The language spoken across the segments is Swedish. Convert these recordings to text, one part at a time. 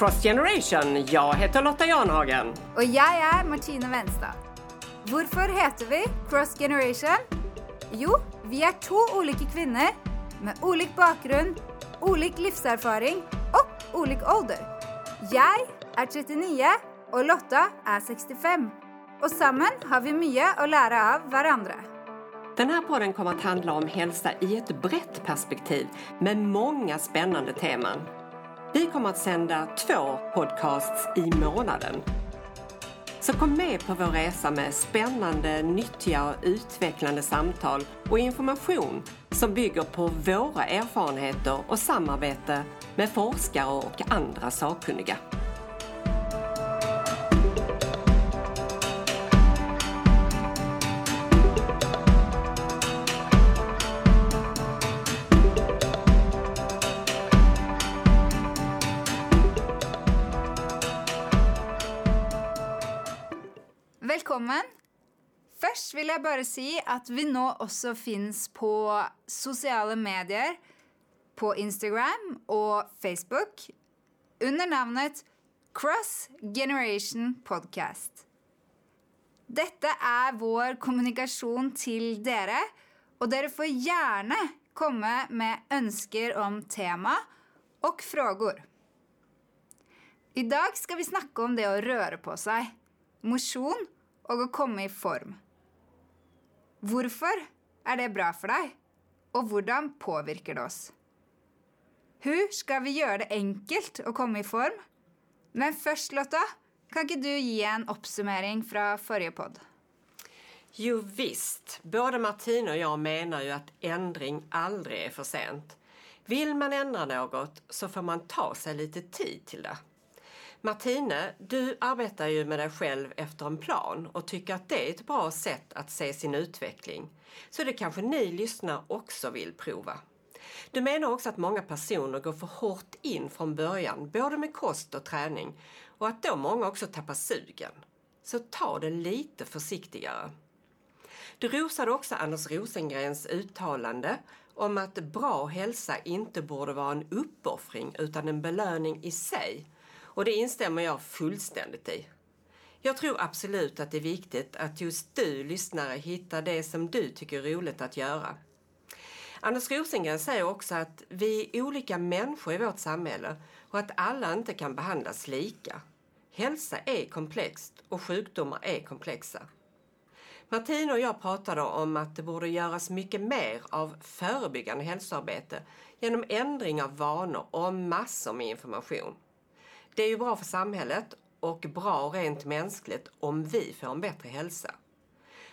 Cross Generation. Jag heter Lotta Janhagen. Och jag är Martine Venstad. Varför heter vi Cross Generation? Jo, vi är två olika kvinnor med olika bakgrund, olika livserfaring och olika ålder. Jag är 39 och Lotta är 65. Och samman har vi mycket att lära av varandra. Den här podden kommer att handla om hälsa i ett brett perspektiv med många spännande teman. Vi kommer att sända två podcasts i månaden. Så kom med på vår resa med spännande, nyttiga och utvecklande samtal och information som bygger på våra erfarenheter och samarbete med forskare och andra sakkunniga. Välkommen! Först vill jag bara säga att vi nu också finns på sociala medier, på Instagram och Facebook under namnet Cross Generation Podcast. Detta är vår kommunikation till er och dere får gärna komma med önskor om tema och frågor. Idag ska vi snacka om det att röra på sig, motion och att komma i form. Varför är det bra för dig? Och hur påverkar det oss? Hur ska vi göra det enkelt att komma i form? Men först Lotta, kan inte du ge en uppsummering från förra podd? Jo visst, både Martina och jag menar ju att ändring aldrig är för sent. Vill man ändra något så får man ta sig lite tid till det. Martine, du arbetar ju med dig själv efter en plan och tycker att det är ett bra sätt att se sin utveckling. Så det kanske ni lyssnare också vill prova. Du menar också att många personer går för hårt in från början, både med kost och träning, och att då många också tappar sugen. Så ta det lite försiktigare. Du rosade också Anders Rosengrens uttalande om att bra hälsa inte borde vara en uppoffring utan en belöning i sig. Och det instämmer jag fullständigt i. Jag tror absolut att det är viktigt att just du lyssnare hittar det som du tycker är roligt att göra. Anders Rosengren säger också att vi är olika människor i vårt samhälle och att alla inte kan behandlas lika. Hälsa är komplext och sjukdomar är komplexa. Martina och jag pratade om att det borde göras mycket mer av förebyggande hälsoarbete genom ändring av vanor och massor med information. Det är ju bra för samhället och bra rent mänskligt om vi får en bättre hälsa.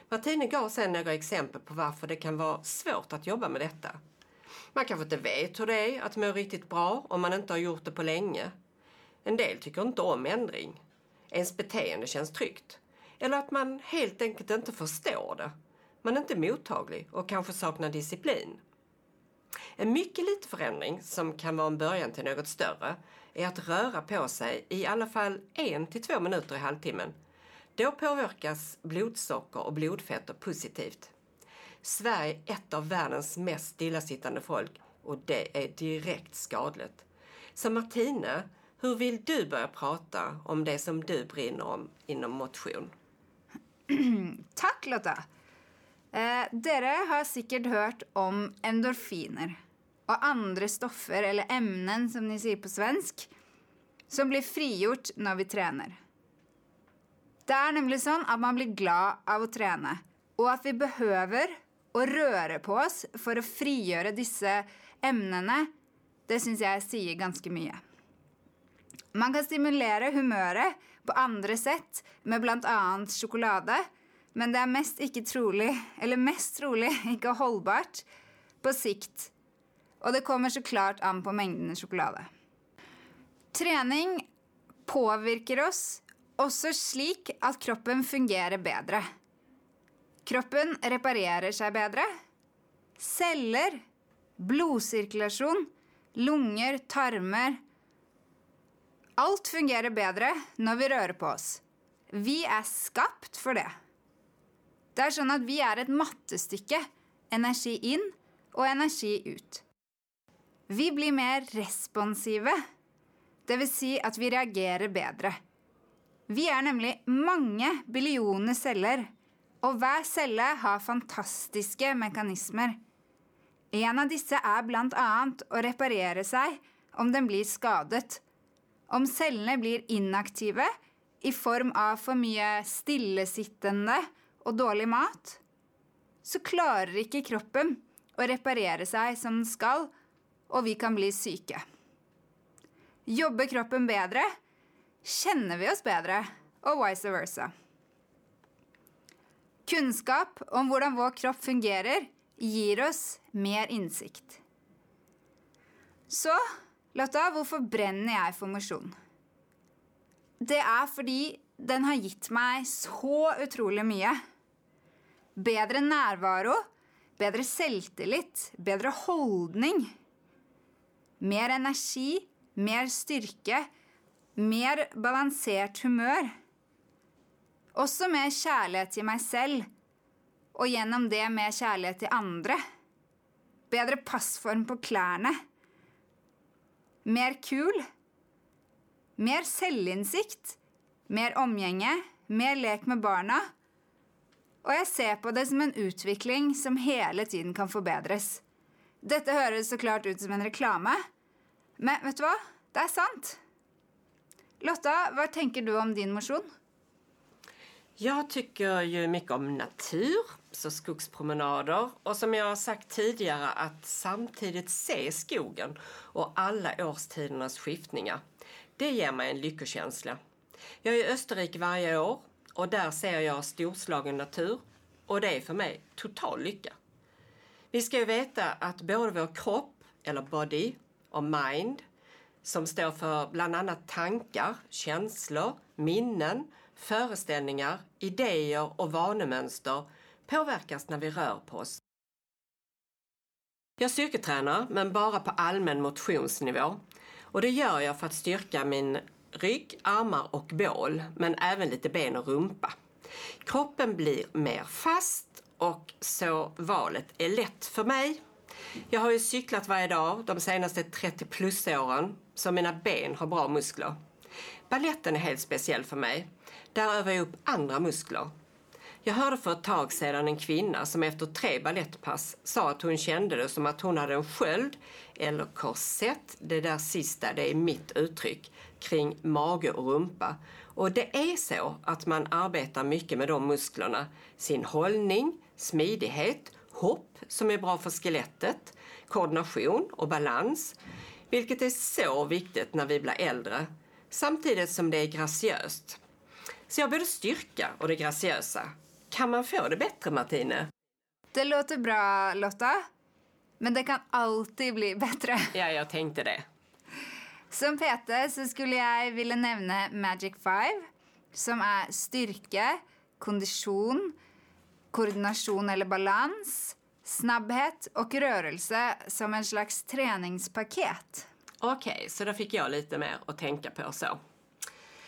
Martine gav sen några exempel på varför det kan vara svårt att jobba med detta. Man kanske inte vet hur det är att må riktigt bra om man inte har gjort det på länge. En del tycker inte om ändring. Ens beteende känns tryggt. Eller att man helt enkelt inte förstår det. Man är inte mottaglig och kanske saknar disciplin. En mycket liten förändring som kan vara en början till något större är att röra på sig i alla fall en till två minuter i halvtimmen. Då påverkas blodsocker och blodfetter positivt. Sverige är ett av världens mest stillasittande folk och det är direkt skadligt. Så Martine, hur vill du börja prata om det som du brinner om inom motion? Tack Lotta! Eh, dere har säkert hört om endorfiner och andra stoffer eller ämnen som ni säger på svensk som blir frigjort när vi tränar. Det är nämligen så att man blir glad av att träna och att vi behöver och röra på oss för att frigöra dessa ämnena, det syns jag säger ganska mycket. Man kan stimulera humöret på andra sätt med bland annat choklad, men det är mest inte troligt, eller mest troligt inte hållbart på sikt. Och det kommer såklart an på mängden choklad. Träning påverkar oss också slik att kroppen fungerar bättre. Kroppen reparerar sig bättre. Celler, blodcirkulation, lungor, tarmar. Allt fungerar bättre när vi rör på oss. Vi är skapt för det. Det är så att vi är ett mattestycke. Energi in och energi ut. Vi blir mer responsiva. Det vill säga att vi reagerar bättre. Vi är nämligen många biljoner celler, Och varje cell har fantastiska mekanismer. En av dessa är bland annat att reparera sig om den blir skadad. Om cellerna blir inaktiva i form av för mycket stillasittande och dålig mat, så klarar inte kroppen att reparera sig som den skall och vi kan bli sjuka. Jobbar kroppen bättre, känner vi oss bättre och vice versa. Kunskap om hur vår kropp fungerar ger oss mer insikt. Så, Lotta, varför bränner jag för motion? Det för att den har gett mig så otroligt mycket. Bättre närvaro, bättre självtillit, bättre hållning. Mer energi, mer styrke, mer balansert humør. Også mer kjærlighet til meg selv, og gjennom det mer kjærlighet til andre. Bedre passform på klærne. Mer kul. Mer selvinnsikt. Mer omgjenge. Mer lek med barna. Og jeg ser på det som en utvikling som hele tiden kan forbedres. Dette høres så klart ut som en reklame, men vet du hva? Det är sant. Lotta, vad tänker du om din motion? Jag tycker ju mycket om natur, så skogspromenader och som jag har sagt tidigare att samtidigt se skogen och alla årstidernas skiftningar. Det ger mig en lyckokänsla. Jag är i Österrike varje år och där ser jag storslagen natur och det är för mig total lycka. Vi ska ju veta att både vår kropp, eller body, och mind som står för bland annat tankar, känslor, minnen, föreställningar, idéer och vanemönster påverkas när vi rör på oss. Jag styrketränar, men bara på allmän motionsnivå. Och det gör jag för att styrka min rygg, armar och bål, men även lite ben och rumpa. Kroppen blir mer fast och så valet är lätt för mig jag har ju cyklat varje dag de senaste 30 plus åren så mina ben har bra muskler. Balletten är helt speciell för mig. Där övar jag upp andra muskler. Jag hörde för ett tag sedan en kvinna som efter tre ballettpass sa att hon kände det som att hon hade en sköld eller korsett, det där sista det är mitt uttryck, kring mage och rumpa. Och det är så att man arbetar mycket med de musklerna. Sin hållning, smidighet hopp som är bra för skelettet, koordination och balans, vilket är så viktigt när vi blir äldre, samtidigt som det är graciöst. Så jag både styrka och det graciösa. Kan man få det bättre, Martine? Det låter bra, Lotta. Men det kan alltid bli bättre. Ja, jag tänkte det. Som Peter så skulle jag vilja nämna Magic Five, som är styrka, kondition, koordination eller balans, snabbhet och rörelse som en slags träningspaket. Okej, okay, så då fick jag lite mer att tänka på så.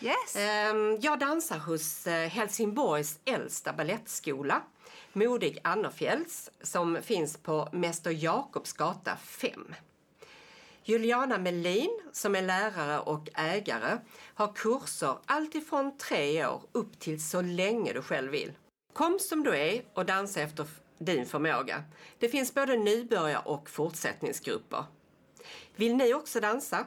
Yes. Ehm, jag dansar hos eh, Helsingborgs äldsta ballettskola, Modig Annerfjälls, som finns på Mäster Jakobs gata 5. Juliana Melin, som är lärare och ägare, har kurser alltifrån tre år upp till så länge du själv vill. Kom som du är och dansa efter din förmåga. Det finns både nybörjar och fortsättningsgrupper. Vill ni också dansa?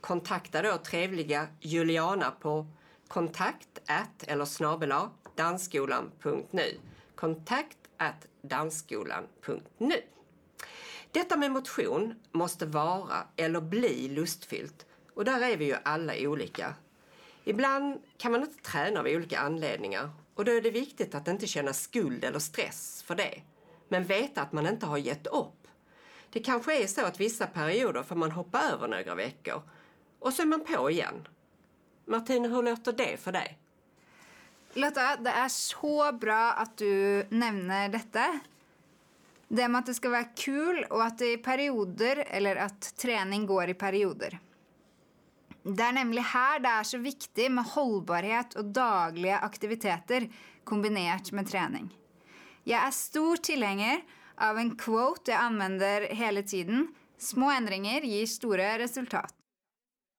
Kontakta då trevliga Juliana på kontakt eller snabela dansskolan.nu. Kontakt dansskolan.nu. Detta med motion måste vara eller bli lustfyllt och där är vi ju alla olika. Ibland kan man inte träna av olika anledningar och då är det viktigt att inte känna skuld eller stress för det. Men veta att man inte har gett upp. Det kanske är så att vissa perioder får man hoppa över några veckor och så är man på igen. Martina, hur låter det för dig? Lotta, det är så bra att du nämner detta. Det med att det ska vara kul och att det är perioder, eller att träning går i perioder. Det är nämligen här det är så viktigt med hållbarhet och dagliga aktiviteter kombinerat med träning. Jag är stor tilhenger av en quote jag använder hela tiden. Små ändringar ger stora resultat.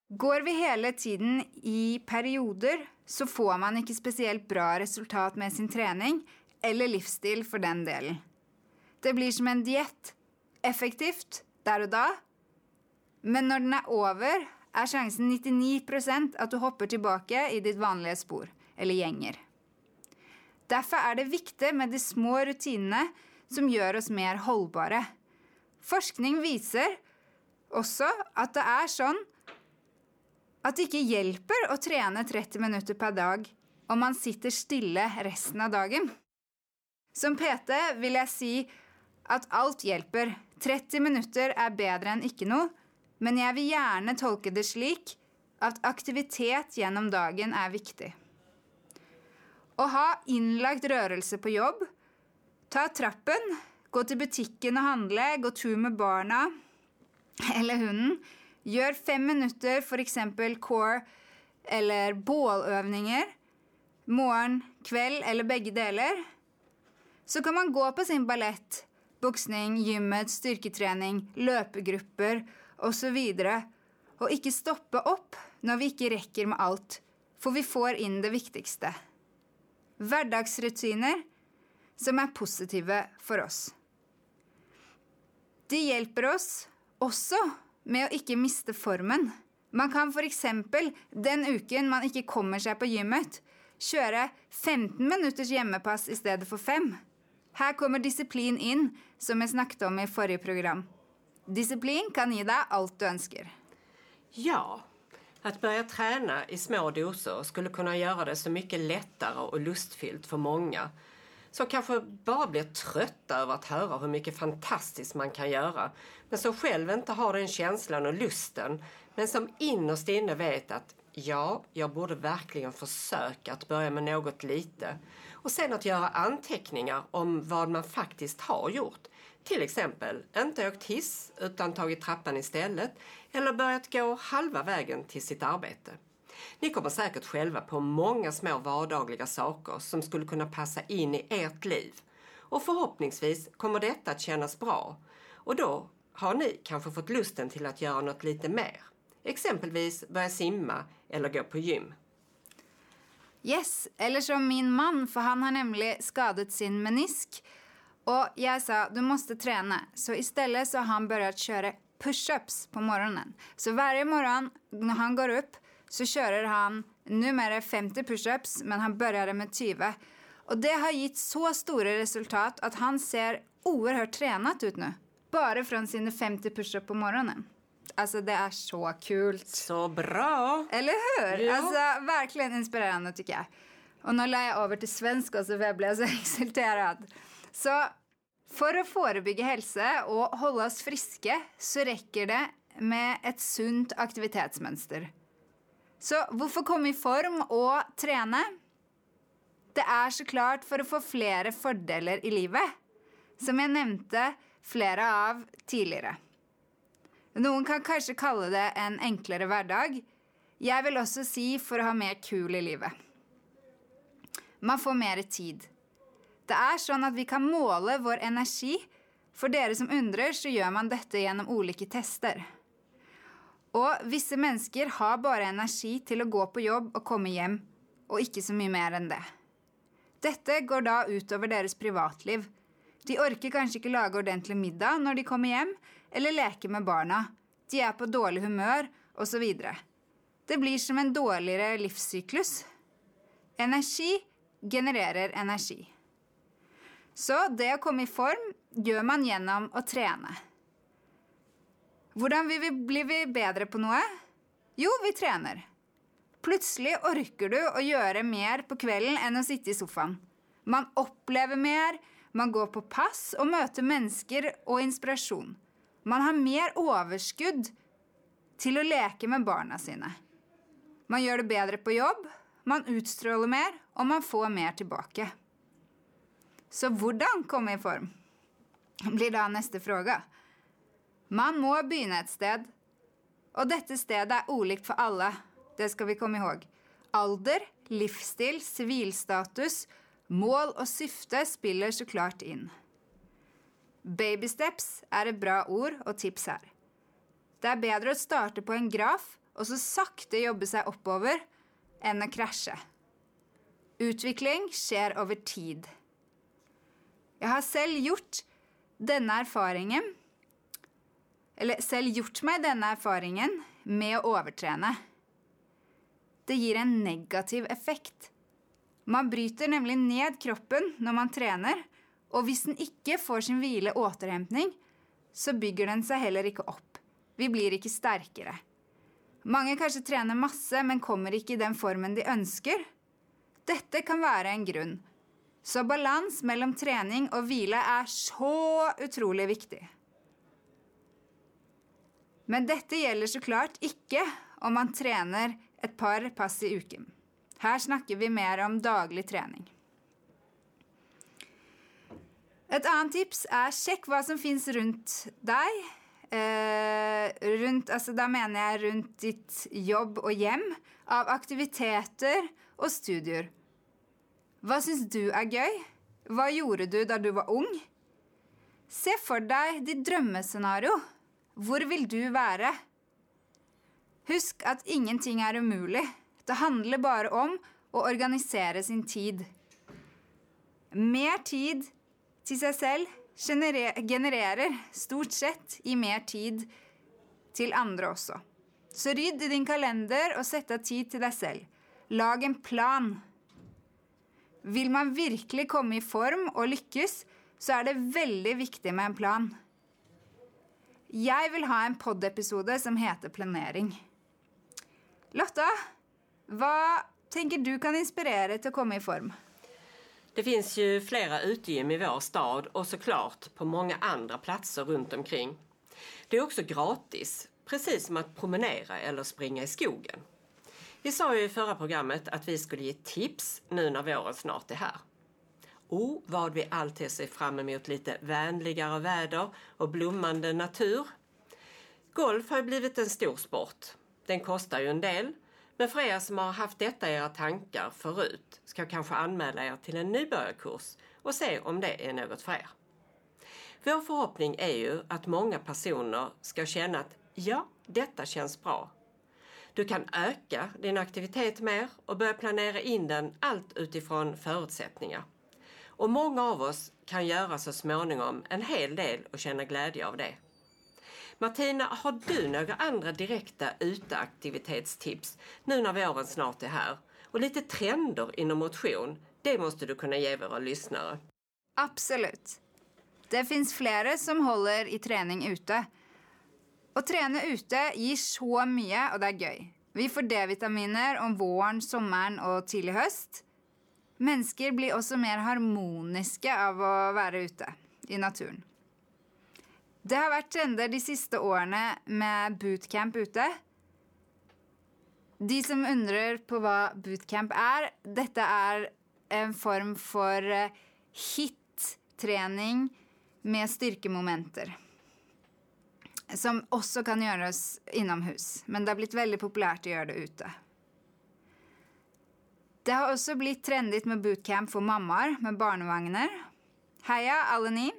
Går vi hela tiden i perioder, så får man inte speciellt bra resultat med sin träning eller livsstil för den delen. Det blir som en diett. Effektivt där och då. men när den är över är chansen 99% att du hoppar tillbaka i ditt vanliga spår, eller gänger. Därför är det viktigt med de små rutinerna som gör oss mer hållbara. Forskning visar också att det är så att det inte hjälper att träna 30 minuter per dag om man sitter stilla resten av dagen. Som PT vill jag säga at alt hjelper. 30 minutter er bedre enn ikke noe, men jeg vil gjerne tolke det slik at aktivitet gjennom dagen er viktig. Å ha innlagt rørelse på jobb, ta trappen, gå til butikken og handle, gå tur med barna eller hunden, gjør fem minutter f.eks. core eller båløvninger, morgen, kveld eller begge deler. Så kan man gå på sin ballett, boxning, gymmet, styrketrening, så vidare. Och inte stoppa upp när vi inte räcker med allt, för vi får in det viktigaste. Vardagsrutiner som är positiva för oss. De hjälper oss också med att inte miste formen. Man kan f.eks. den uken man inte kommer sig på gymmet, köra 15 minuters hemmapass istället för for 5. Här kommer disciplin in, som jag snackade om i förra program. Disciplin kan ge dig allt du önskar. Ja, att börja träna i små doser skulle kunna göra det så mycket lättare och lustfyllt för många som kanske bara blir trötta över att höra hur mycket fantastiskt man kan göra men som själv inte har den känslan och lusten men som innerst inne vet att ja, jag borde verkligen försöka att börja med något lite och sen att göra anteckningar om vad man faktiskt har gjort. Till exempel inte åkt hiss utan tagit trappan istället eller börjat gå halva vägen till sitt arbete. Ni kommer säkert själva på många små vardagliga saker som skulle kunna passa in i ert liv. Och förhoppningsvis kommer detta att kännas bra. Och då har ni kanske fått lusten till att göra något lite mer. Exempelvis börja simma eller gå på gym. Yes, eller som min man, för han har nämligen skadat sin menisk och jag sa, du måste träna. Så istället så har han börjat köra push-ups på morgonen. Så varje morgon när han går upp så kör han numera 50 push-ups, men han började med 20. Och det har gett så stora resultat att han ser oerhört tränat ut nu. Bara från sina 50 push-ups på morgonen. Alltså det är så kul. Så bra! Eller hur? Ja. Alltså verkligen inspirerande tycker jag. Och nu lär jag över till svenska så jag blir så exalterad. Så for å forebygge helse og holde oss friske, så rekker det med et sunt aktivitetsmønster. Så hvorfor komme i form og trene? Det er så klart for å få flere fordeler i livet, som jeg nevnte flere av tidligere. Noen kan kanskje kalle det en enklere hverdag. Jeg vil også si for å ha mer kul i livet. Man får mer tid. Det er sånn at vi kan måle vår energi. For dere som undrer, så gjør man dette gjennom ulike tester. Og visse mennesker har bare energi til å gå på jobb og komme hjem, og ikke så mye mer enn det. Dette går da utover deres privatliv. De orker kanskje ikke lage ordentlig middag når de kommer hjem, eller leker med barna. De är på dåligt humör, och så vidare. Det blir som en dåligare livscyklus. Energi genererar energi. Så det å komme i form gör man genom att träna. Hvordan vi, blir vi bedre på noe? Jo, vi tränar. Plötsligt orkar du å gjøre mer på kvällen än att sitta i soffan. Man upplever mer, man går på pass och möter människor och inspiration. Man har mer överskudd till att leka med barna sina. Man gör det bättre på jobb, man utstrålar mer, och man får mer tillbaka. Så hur komme i form? Blir då nästa fråga. Man må börja ett sted. Och detta sted är olikt för alla. Det ska vi komma ihåg. Ålder, livsstil, civilstatus, mål och syfte spelar såklart in. Baby steps är ett bra ord och tips här. Det är bättre att starta på en graf och så sakta jobba sig oppover än att krascha. Utveckling sker över tid. Jag har själv gjort denna erfarenhet Eller själv gjort mig denna erfaringen med att överträna. Det ger en negativ effekt. Man bryter nämligen ned kroppen när man tränar, og hvis den ikke får sin hvile og återhentning, så bygger den seg heller ikke opp. Vi blir ikke sterkere. Mange kanskje trener masse, men kommer ikke i den formen de ønsker. Dette kan være en grunn. Så balans mellom trening og hvile er så utrolig viktig. Men dette gjelder så klart ikke om man trener et par pass i uken. Her snakker vi mer om daglig trening. Et annet tips er sjekk hva som fins rundt deg. Eh, rundt, altså da mener jeg rundt ditt jobb og hjem, av aktiviteter og studier. Hva syns du er gøy? Hva gjorde du da du var ung? Se for deg ditt drømmescenario. Hvor vil du være? Husk at ingenting er umulig. Det handler bare om å organisere sin tid. Mer tid til seg selv genererer stort sett i mer tid til andre også. Så rydd i din kalender og sett av tid til deg selv. Lag en plan. Vil man virkelig komme i form og lykkes, så er det veldig viktig med en plan. Jeg vil ha en pod-episode som heter Planering. Lotta, hva tenker du kan inspirere til å komme i form? Det finns ju flera utegym i vår stad och såklart på många andra platser runt omkring. Det är också gratis, precis som att promenera eller springa i skogen. Vi sa ju i förra programmet att vi skulle ge tips nu när våren snart är här. Oh, vad vi alltid ser fram emot lite vänligare väder och blommande natur. Golf har ju blivit en stor sport. Den kostar ju en del men för er som har haft detta i era tankar förut ska jag kanske anmäla er till en nybörjarkurs och se om det är något för er. Vår förhoppning är ju att många personer ska känna att ja, detta känns bra. Du kan öka din aktivitet mer och börja planera in den allt utifrån förutsättningar. Och många av oss kan göra så småningom en hel del och känna glädje av det. Martina, har du några andra direkta uteaktivitetstips nu när våren snart är här? Och lite trender inom motion, det måste du kunna ge våra lyssnare. Absolut. Det finns flera som håller i träning ute. Att träna ute ger så mycket och det är kul. Vi får D-vitaminer om våren, sommaren och tidig höst. Människor blir också mer harmoniska av att vara ute i naturen. Det har vært trender de siste årene med bootcamp ute. De som undrer på hva bootcamp er, dette er en form for eh, hit-trening med styrkemomenter. Som også kan gjøres innomhus, men det har blitt veldig populært å gjøre det ute. Det har også blitt trendigt med bootcamp for mammaer med barnevogner. Heia, alle ni!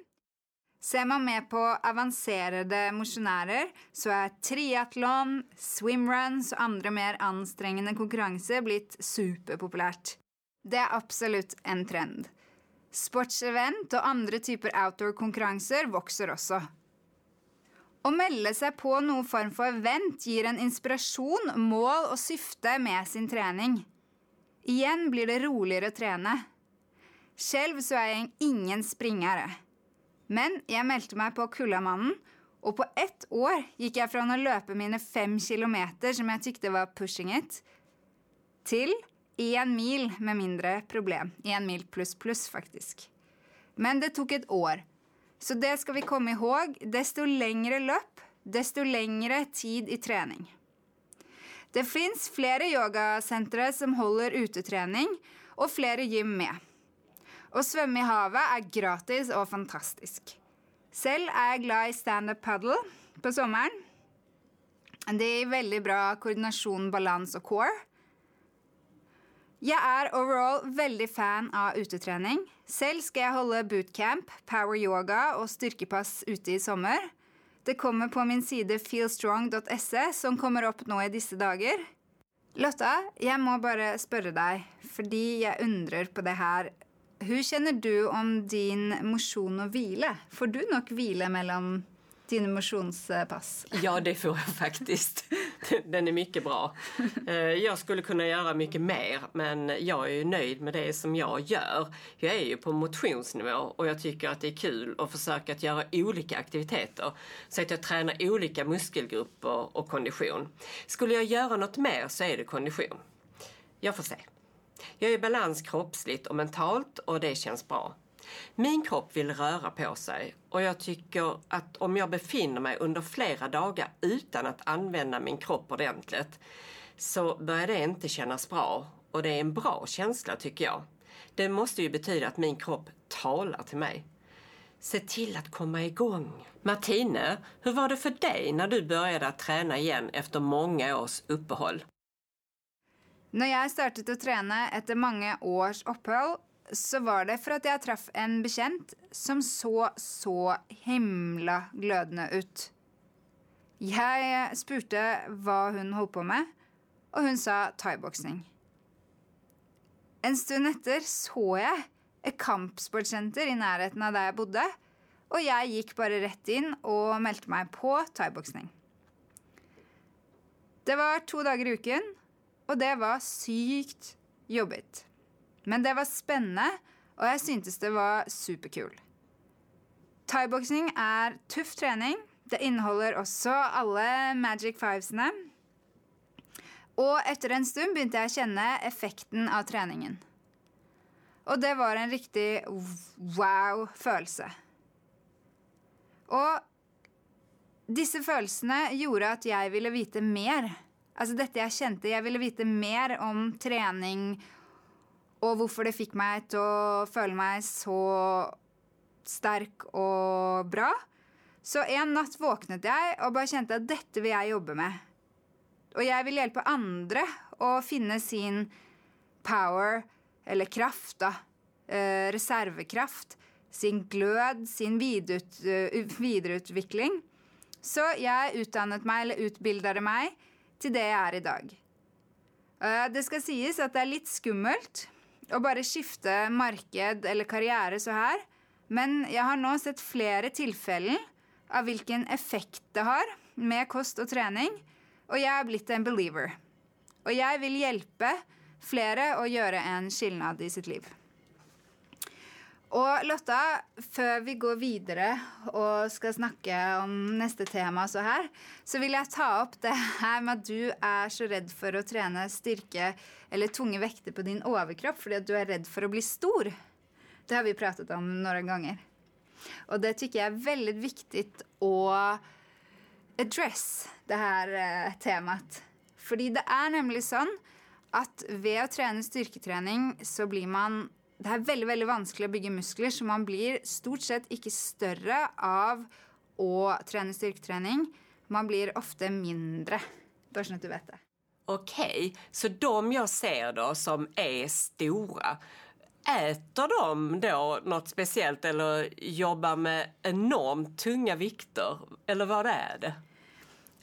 Ser man med på avancerade motionärer så är triathlon, swimruns och andra mer ansträngande konkurrenser blivit superpopulärt. Det är absolut en trend. Sportsevent och andra typer outdoor-konkurrenser växer också. Å melde seg på noen form for event ger en inspiration, mål och syfte med sin träning. Igen blir det roligare att träna. Själv så är jag ingen springare. Men jeg meldte meg på Kullamannen, og på ett år gikk jeg fra å løpe mine fem kilometer, som jeg tykte var pushing it, til én mil med mindre problem. Én mil pluss pluss, faktisk. Men det tok et år. Så det skal vi komme ihåg. Desto lengre løp, desto lengre tid i trening. Det fins flere yogasentre som holder utetrening, og flere gym med. Å svømme i havet er gratis og fantastisk. Selv er jeg glad i standup paddle på sommeren. Det gir veldig bra koordinasjon, balanse og core. Jeg er overall veldig fan av utetrening. Selv skal jeg holde bootcamp, power yoga og styrkepass ute i sommer. Det kommer på min side feelstrong.se, som kommer opp nå i disse dager. Lotta, jeg må bare spørre deg, fordi jeg undrer på det her. Hur kjenner du om din mosjon og hvile? Får du nok hvile mellom dina motionspass? Ja, det får jag faktiskt. Den är mycket bra. Eh, jag skulle kunna göra mycket mer, men jag är ju nöjd med det som jag gör. Jag är ju på motionsnivå och jag tycker att det är kul att försöka att göra olika aktiviteter så att jag tränar olika muskelgrupper och kondition. Skulle jag göra något mer så är det kondition. Jag får se. Jag är i balans kroppsligt och mentalt och det känns bra. Min kropp vill röra på sig och jag tycker att om jag befinner mig under flera dagar utan att använda min kropp ordentligt så börjar det inte kännas bra och det är en bra känsla tycker jag. Det måste ju betyda att min kropp talar till mig. Se till att komma igång. Martine, hur var det för dig när du började att träna igen efter många års uppehåll? Når jeg startet å trene etter mange års opphold, så var det for at jeg traff en bekjent som så så himla glødende ut. Jeg spurte hva hun holdt på med, og hun sa thaiboksing. En stund etter så jeg et kampsportsenter i nærheten av der jeg bodde, og jeg gikk bare rett inn og meldte meg på thaiboksing. Det var to dager i uken, och det var sykt jobbigt. Men det var spännande och jag syntes det var superkul. Thaiboxning är tuff träning. Det innehåller också alla Magic Fivesene. Och efter en stund började jag känna effekten av träningen. Och det var en riktig wow-känsla. Och dessa känslor gjorde att jag ville veta mer. Altså dette jeg kjente. Jeg ville vite mer om trening og hvorfor det fikk meg til å føle meg så sterk og bra. Så en natt våknet jeg og bare kjente at dette vil jeg jobbe med. Og jeg vil hjelpe andre å finne sin power, eller kraft, da. Eh, reservekraft. Sin glød, sin videreut, eh, videreutvikling. Så jeg utdannet meg, eller utbildet meg, til det jeg er i dag. Eh, det skal sies at det er litt skummelt å bare skifte marked eller karriere så her. Men jeg har nå sett flere tilfeller av hvilken effekt det har med kost og trening, og jeg er blitt en believer. Og jeg vil hjelpe flere å gjøre en skilnad i sitt liv. Og Lotta, før vi går videre og skal snakke om neste tema, så her, så vil jeg ta opp det her med at du er så redd for å trene styrke eller tunge vekter på din overkropp fordi at du er redd for å bli stor. Det har vi pratet om noen ganger. Och det tycker jag är väldigt viktigt att address det här eh, temat. För det är nämligen så att ved å trene styrketrening så blir man det er veldig veldig vanskelig å bygge muskler, så man blir stort sett ikke større av å trene styrketrening. Man blir ofte mindre. Bare sånn att du vet det. Okej, så de jag ser då som är stora, Äter de då något speciellt eller jobbar med enormt tunga vikter? Eller vad är det?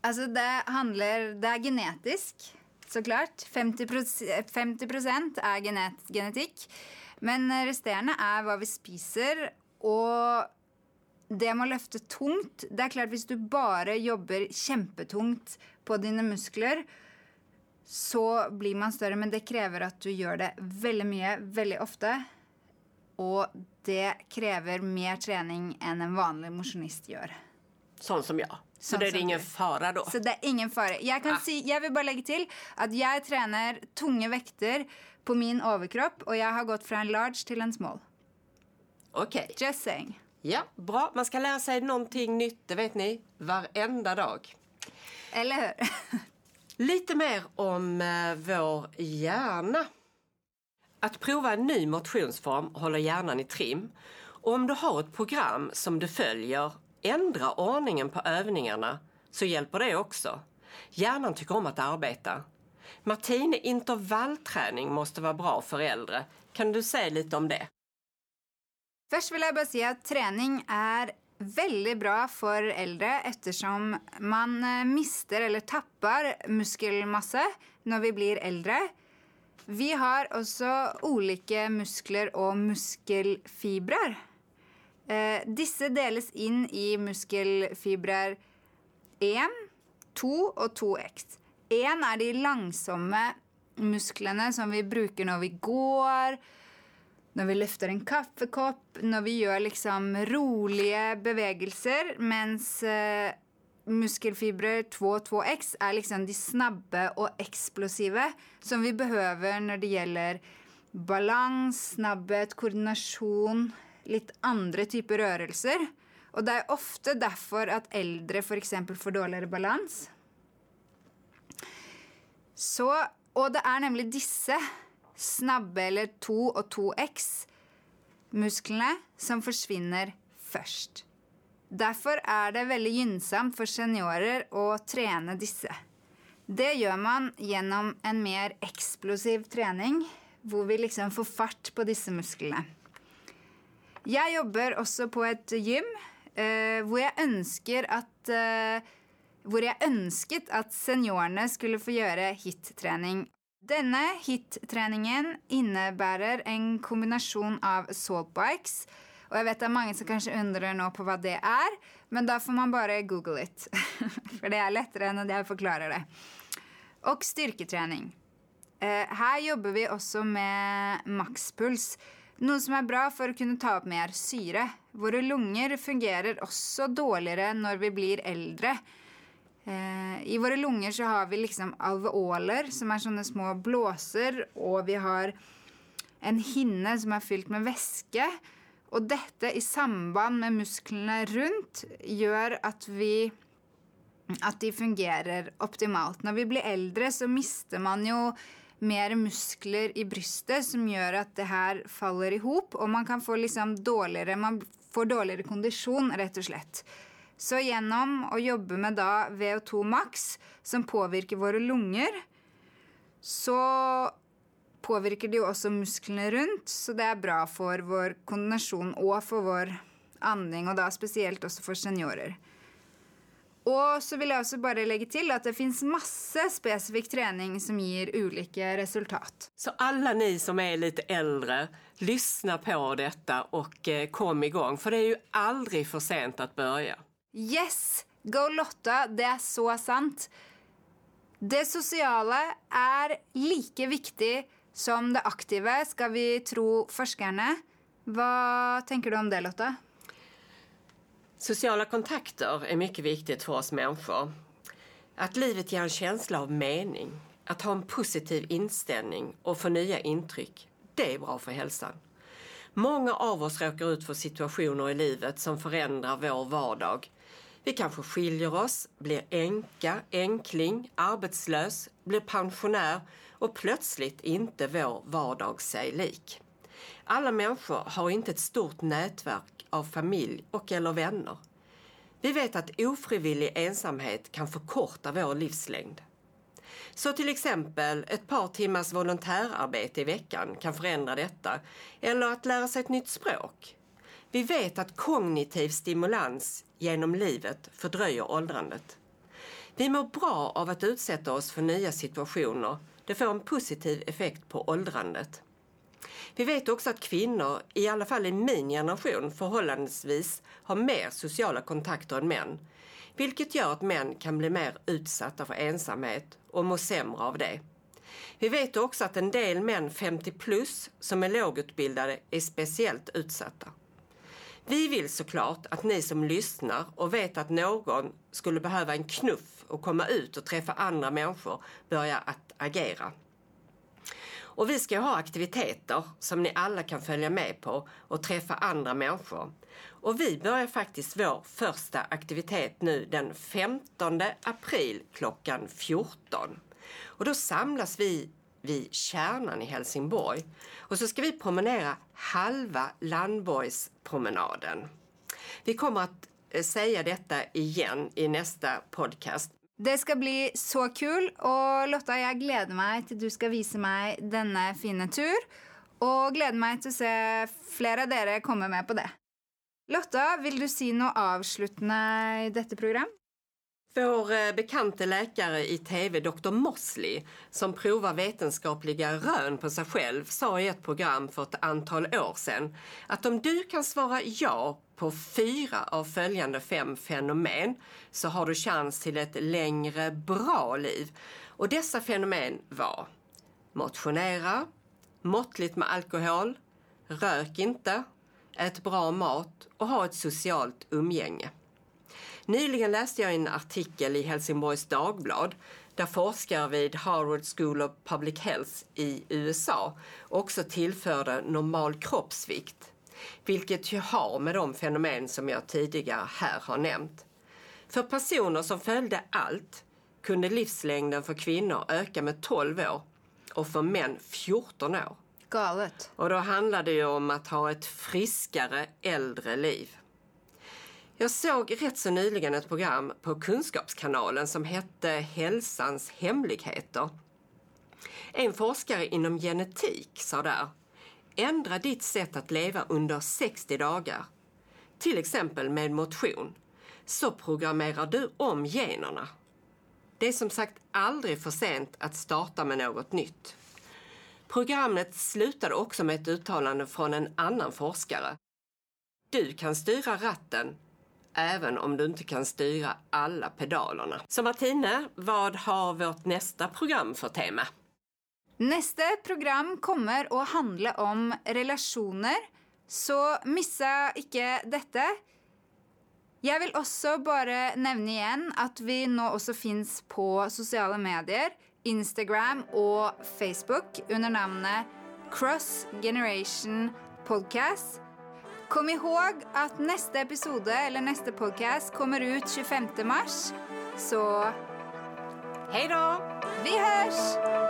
Alltså det handlar, det är genetisk såklart. 50 50 är genet, genetik. Men eh, resterende är vad vi spiser. Och det med å løfte tungt Det er klart Hvis du bare jobber kjempetungt på dine muskler, så blir man større. Men det krever at du gjør det veldig mye, veldig ofte. Og det krever mer trening enn en vanlig mosjonist gjør. Sånn som jeg. Så det er ingen fare da? Så det er ingen fare. Jeg, ah. si, jeg vil bare legge til at jeg trener tunge vekter på min overkropp, og jeg har gått fra en large til en small. Ok. Just saying. Ja, bra. Man skal lære seg noe nytt, det vet ni, varenda dag. Eller hur? Lite mer om eh, vår hjärna. Att prova en ny motionsform håller hjärnan i trim. Och om du har ett program som du följer, ändra ordningen på övningarna så hjälper det också. Hjärnan tycker om att arbeta. Martine, intervallträning måste vara bra för äldre. Kan du säga lite om det? Först vill jag bara säga att träning är väldigt bra för äldre eftersom man eh, mister eller tappar muskelmassa när vi blir äldre. Vi har också olika muskler och muskelfibrer. Eh, disse deles in i muskelfibrer 1, 2 och 2X. 1 är de långsamma musklerna som vi bruker när vi går, när vi lyfter en kaffekopp, när vi gör liksom roliga bevegelser. mens eh, muskelfibrer 2 2X är liksom de snabba och explosiva som vi behöver när det gäller balans, snabbhet, koordination, lite andra typer av rörelser. Och det är ofta därför att äldre för exempel får dåligare balans. Så, och det är nämligen dessa snabba eller 2 och 2X musklerna som försvinner först. Därför är det väldigt gynnsamt för seniorer att träna dessa. Det gör man genom en mer explosiv träning, där vi liksom får fart på dessa musklerna. Jag jobbar också på ett gym eh, uh, där jag önskar att uh, eh, hvor jeg ønsket at seniorene skulle få gjøre hit-trening. Denne hit-treningen innebærer en kombinasjon av saltbikes, og jeg vet det er mange som kanskje undrer nå på hva det er, men da får man bare google it. For det er lettere enn at jeg forklarer det. Og styrketrening. Eh, her jobber vi også med makspuls. Noe som er bra for å kunne ta opp mer syre. Våre lunger fungerer også dårligere når vi blir eldre. Eh, I våra lungor så har vi liksom alveoler, som är sådana små blåsor, och vi har en hinne som är fylld med vätska. Och detta i samband med musklerna runt gör att vi att de fungerar optimalt. När vi blir äldre så mister man ju mer muskler i bröstet som gör att det här faller ihop och man kan få liksom dåligare, man får dåligare kondition rätt och slett. Så genom att jobba med då VO2 max, som påverkar våra lungor, så påverkar det också musklerna runt, så det är bra för vår kondition och för vår andning, och då speciellt också för seniorer. Och så vill jag också bara lägga till att det finns massa specifik träning som ger olika resultat. Så alla ni som är lite äldre, lyssna på detta och eh, kom igång. För det är ju aldrig för sent att börja. Yes! Go Lotta, det är så sant. Det sociala är lika viktigt som det aktiva, ska vi tro forskarna. Vad tänker du om det, Lotta? Sociala kontakter är mycket viktigt för oss människor. Att livet ger en känsla av mening, att ha en positiv inställning och få nya intryck, det är bra för hälsan. Många av oss råkar ut för situationer i livet som förändrar vår vardag vi kanske skiljer oss, blir änka, enkling, arbetslös, blir pensionär och plötsligt inte vår vardag sig lik. Alla människor har inte ett stort nätverk av familj och eller vänner. Vi vet att ofrivillig ensamhet kan förkorta vår livslängd. Så till exempel ett par timmars volontärarbete i veckan kan förändra detta, eller att lära sig ett nytt språk. Vi vet att kognitiv stimulans genom livet fördröjer åldrandet. Vi mår bra av att utsätta oss för nya situationer. Det får en positiv effekt på åldrandet. Vi vet också att kvinnor, i alla fall i min generation, förhållandevis har mer sociala kontakter än män. Vilket gör att män kan bli mer utsatta för ensamhet och må sämre av det. Vi vet också att en del män 50 plus som är lågutbildade är speciellt utsatta. Vi vill såklart att ni som lyssnar och vet att någon skulle behöva en knuff och komma ut och träffa andra människor börjar att agera. Och vi ska ha aktiviteter som ni alla kan följa med på och träffa andra människor. Och vi börjar faktiskt vår första aktivitet nu den 15 april klockan 14. Och då samlas vi vid Kärnan i Helsingborg. Och så ska vi promenera halva Landborgspromenaden. Vi kommer att eh, säga detta igen i nästa podcast. Det ska bli så kul. Och Lotta, jag gläder mig till att du ska visa mig denna fina tur. Och gläder mig till att se flera av er komma med på det. Lotta, vill du si noe avsluttende i dette program? Vår eh, bekante läkare i tv, Dr. Mosley, som provar vetenskapliga rön på sig själv, sa i ett program för ett antal år sedan att om du kan svara ja på fyra av följande fem fenomen så har du chans till ett längre, bra liv. Och dessa fenomen var motionera, måttligt med alkohol, rök inte, ät bra mat och ha ett socialt umgänge. Nyligen läste jag en artikel i Helsingborgs Dagblad där forskare vid Harvard School of Public Health i USA också tillförde normal kroppsvikt, vilket ju har med de fenomen som jag tidigare här har nämnt. För personer som följde allt kunde livslängden för kvinnor öka med 12 år och för män 14 år. Galet. Och då handlar det ju om att ha ett friskare äldre liv. Jag såg rätt så nyligen ett program på Kunskapskanalen som hette Hälsans hemligheter. En forskare inom genetik sa där Ändra ditt sätt att leva under 60 dagar, till exempel med motion, så programmerar du om generna. Det är som sagt aldrig för sent att starta med något nytt. Programmet slutade också med ett uttalande från en annan forskare. Du kan styra ratten även om du inte kan styra alla pedalerna. Så Martine, vad har vårt nästa program för tema? Nästa program kommer å handle om relasjoner, så missa ikke dette. Jeg vil også bare nevne igjen at vi nå også fins på sosiale medier, Instagram og Facebook under navnet Cross Generation Podcast. Kom ihåg att nästa episode eller nästa podcast kommer ut 25. mars, så Hej då! vi hörs!